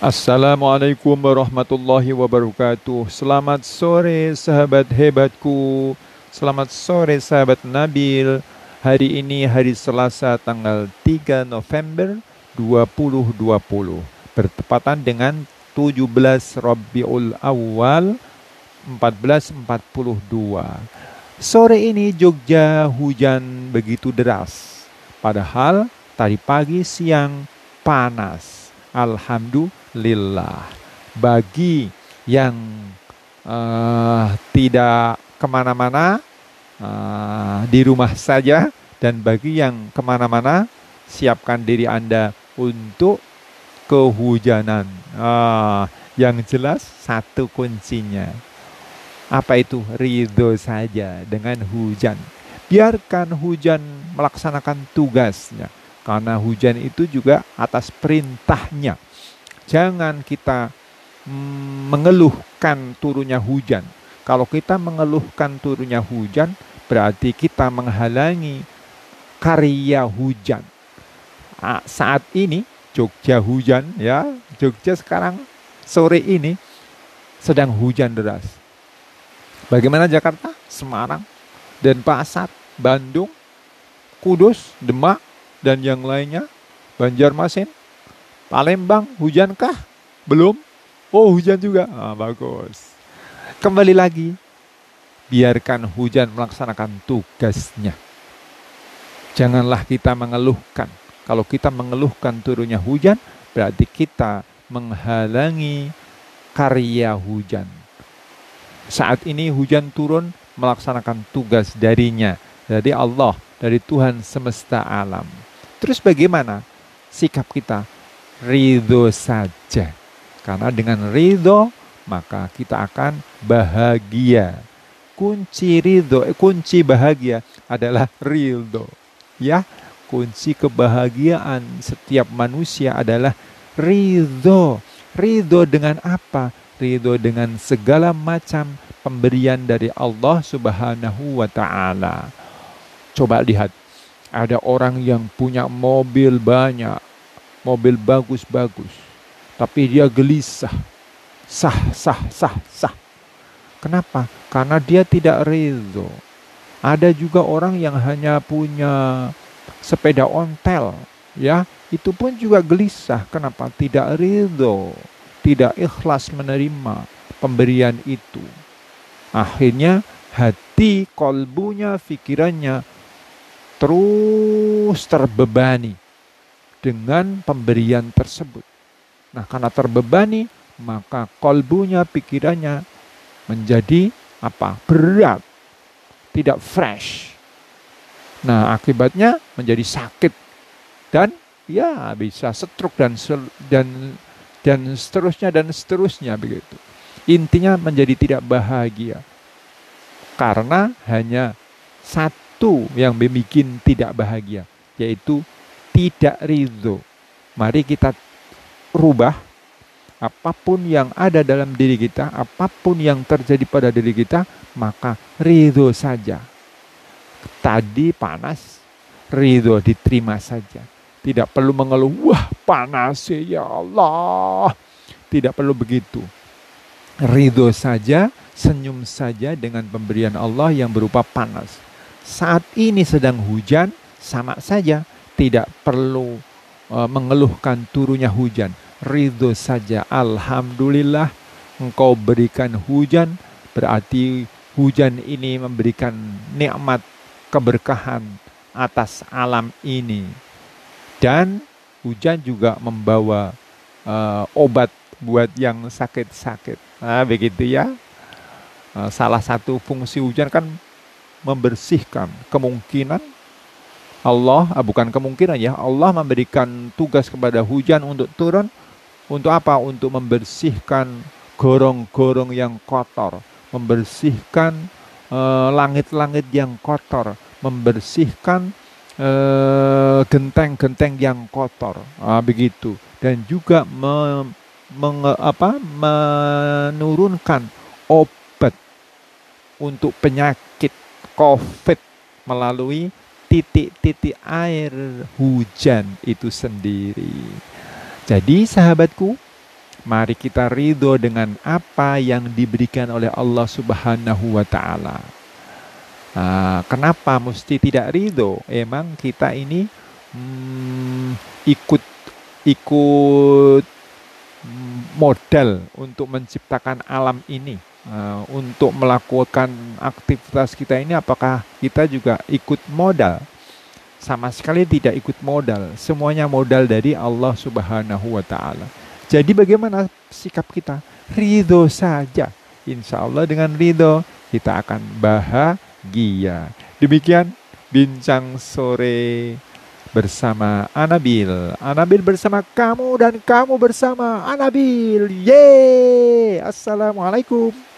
Assalamualaikum warahmatullahi wabarakatuh. Selamat sore sahabat hebatku. Selamat sore sahabat Nabil. Hari ini hari Selasa tanggal 3 November 2020. Bertepatan dengan 17 Rabiul Awal 1442. Sore ini Jogja hujan begitu deras. Padahal tadi pagi siang panas. Alhamdulillah lillah. Bagi yang uh, tidak ke mana-mana, uh, di rumah saja, dan bagi yang ke mana-mana, siapkan diri Anda untuk kehujanan. Uh, yang jelas satu kuncinya. Apa itu? Ridho saja dengan hujan. Biarkan hujan melaksanakan tugasnya. Karena hujan itu juga atas perintahnya jangan kita mm, mengeluhkan turunnya hujan. Kalau kita mengeluhkan turunnya hujan, berarti kita menghalangi karya hujan. Nah, saat ini Jogja hujan ya, Jogja sekarang sore ini sedang hujan deras. Bagaimana Jakarta, Semarang, Denpasar, Bandung, Kudus, Demak, dan yang lainnya, Banjarmasin, Palembang, hujankah? Belum? Oh, hujan juga. Ah, bagus. Kembali lagi, biarkan hujan melaksanakan tugasnya. Janganlah kita mengeluhkan. Kalau kita mengeluhkan turunnya hujan, berarti kita menghalangi karya hujan. Saat ini hujan turun melaksanakan tugas darinya, dari Allah, dari Tuhan semesta alam. Terus bagaimana sikap kita? Ridho saja. Karena dengan ridho maka kita akan bahagia. Kunci ridho, eh, kunci bahagia adalah ridho. Ya, kunci kebahagiaan setiap manusia adalah ridho. Ridho dengan apa? Ridho dengan segala macam pemberian dari Allah Subhanahu wa Ta'ala. Coba lihat, ada orang yang punya mobil banyak, mobil bagus-bagus, tapi dia gelisah, sah, sah, sah, sah. Kenapa? Karena dia tidak ridho. Ada juga orang yang hanya punya sepeda ontel, ya, itu pun juga gelisah. Kenapa? Tidak ridho, tidak ikhlas menerima pemberian itu. Akhirnya hati, kolbunya, pikirannya terus terbebani dengan pemberian tersebut. Nah, karena terbebani, maka kolbunya, pikirannya menjadi apa? Berat, tidak fresh. Nah, akibatnya menjadi sakit dan ya bisa stroke dan dan dan seterusnya dan seterusnya begitu. Intinya menjadi tidak bahagia. Karena hanya satu yang membuat tidak bahagia, yaitu tidak ridho. Mari kita rubah apa pun yang ada dalam diri kita, apa pun yang terjadi pada diri kita, maka ridho saja. Tadi panas, ridho diterima saja. Tidak perlu mengeluh, wah panas ya Allah. Tidak perlu begitu. Ridho saja, senyum saja dengan pemberian Allah yang berupa panas. Saat ini sedang hujan, sama saja tidak perlu uh, mengeluhkan turunnya hujan. Ridho saja. Alhamdulillah engkau berikan hujan. Berarti hujan ini memberikan nikmat keberkahan atas alam ini. Dan hujan juga membawa uh, obat buat yang sakit-sakit. Nah, begitu ya. Uh, salah satu fungsi hujan kan membersihkan kemungkinan Allah ah, bukan kemungkinan ya Allah memberikan tugas kepada hujan untuk turun untuk apa? Untuk membersihkan gorong-gorong yang kotor, membersihkan eh, langit-langit uh, yang kotor, membersihkan uh, genteng-genteng yang kotor, ah, begitu. Dan juga me, apa, menurunkan obat untuk penyakit COVID melalui titik-titik air hujan itu sendiri. Jadi sahabatku, Mari kita ridho dengan apa yang diberikan oleh Allah Subhanahu wa Ta'ala. Nah, kenapa mesti tidak ridho? Emang kita ini hmm, ikut ikut modal untuk menciptakan alam ini, uh, untuk melakukan aktivitas kita ini, apakah kita juga ikut modal? Sama sekali tidak ikut modal, semuanya modal dari Allah Subhanahu wa Ta'ala. Jadi, bagaimana sikap kita? Ridho saja, insya Allah, dengan ridho kita akan bahagia. Demikian bincang sore bersama Anabil. Anabil bersama kamu dan kamu bersama Anabil. Yeay. Assalamualaikum.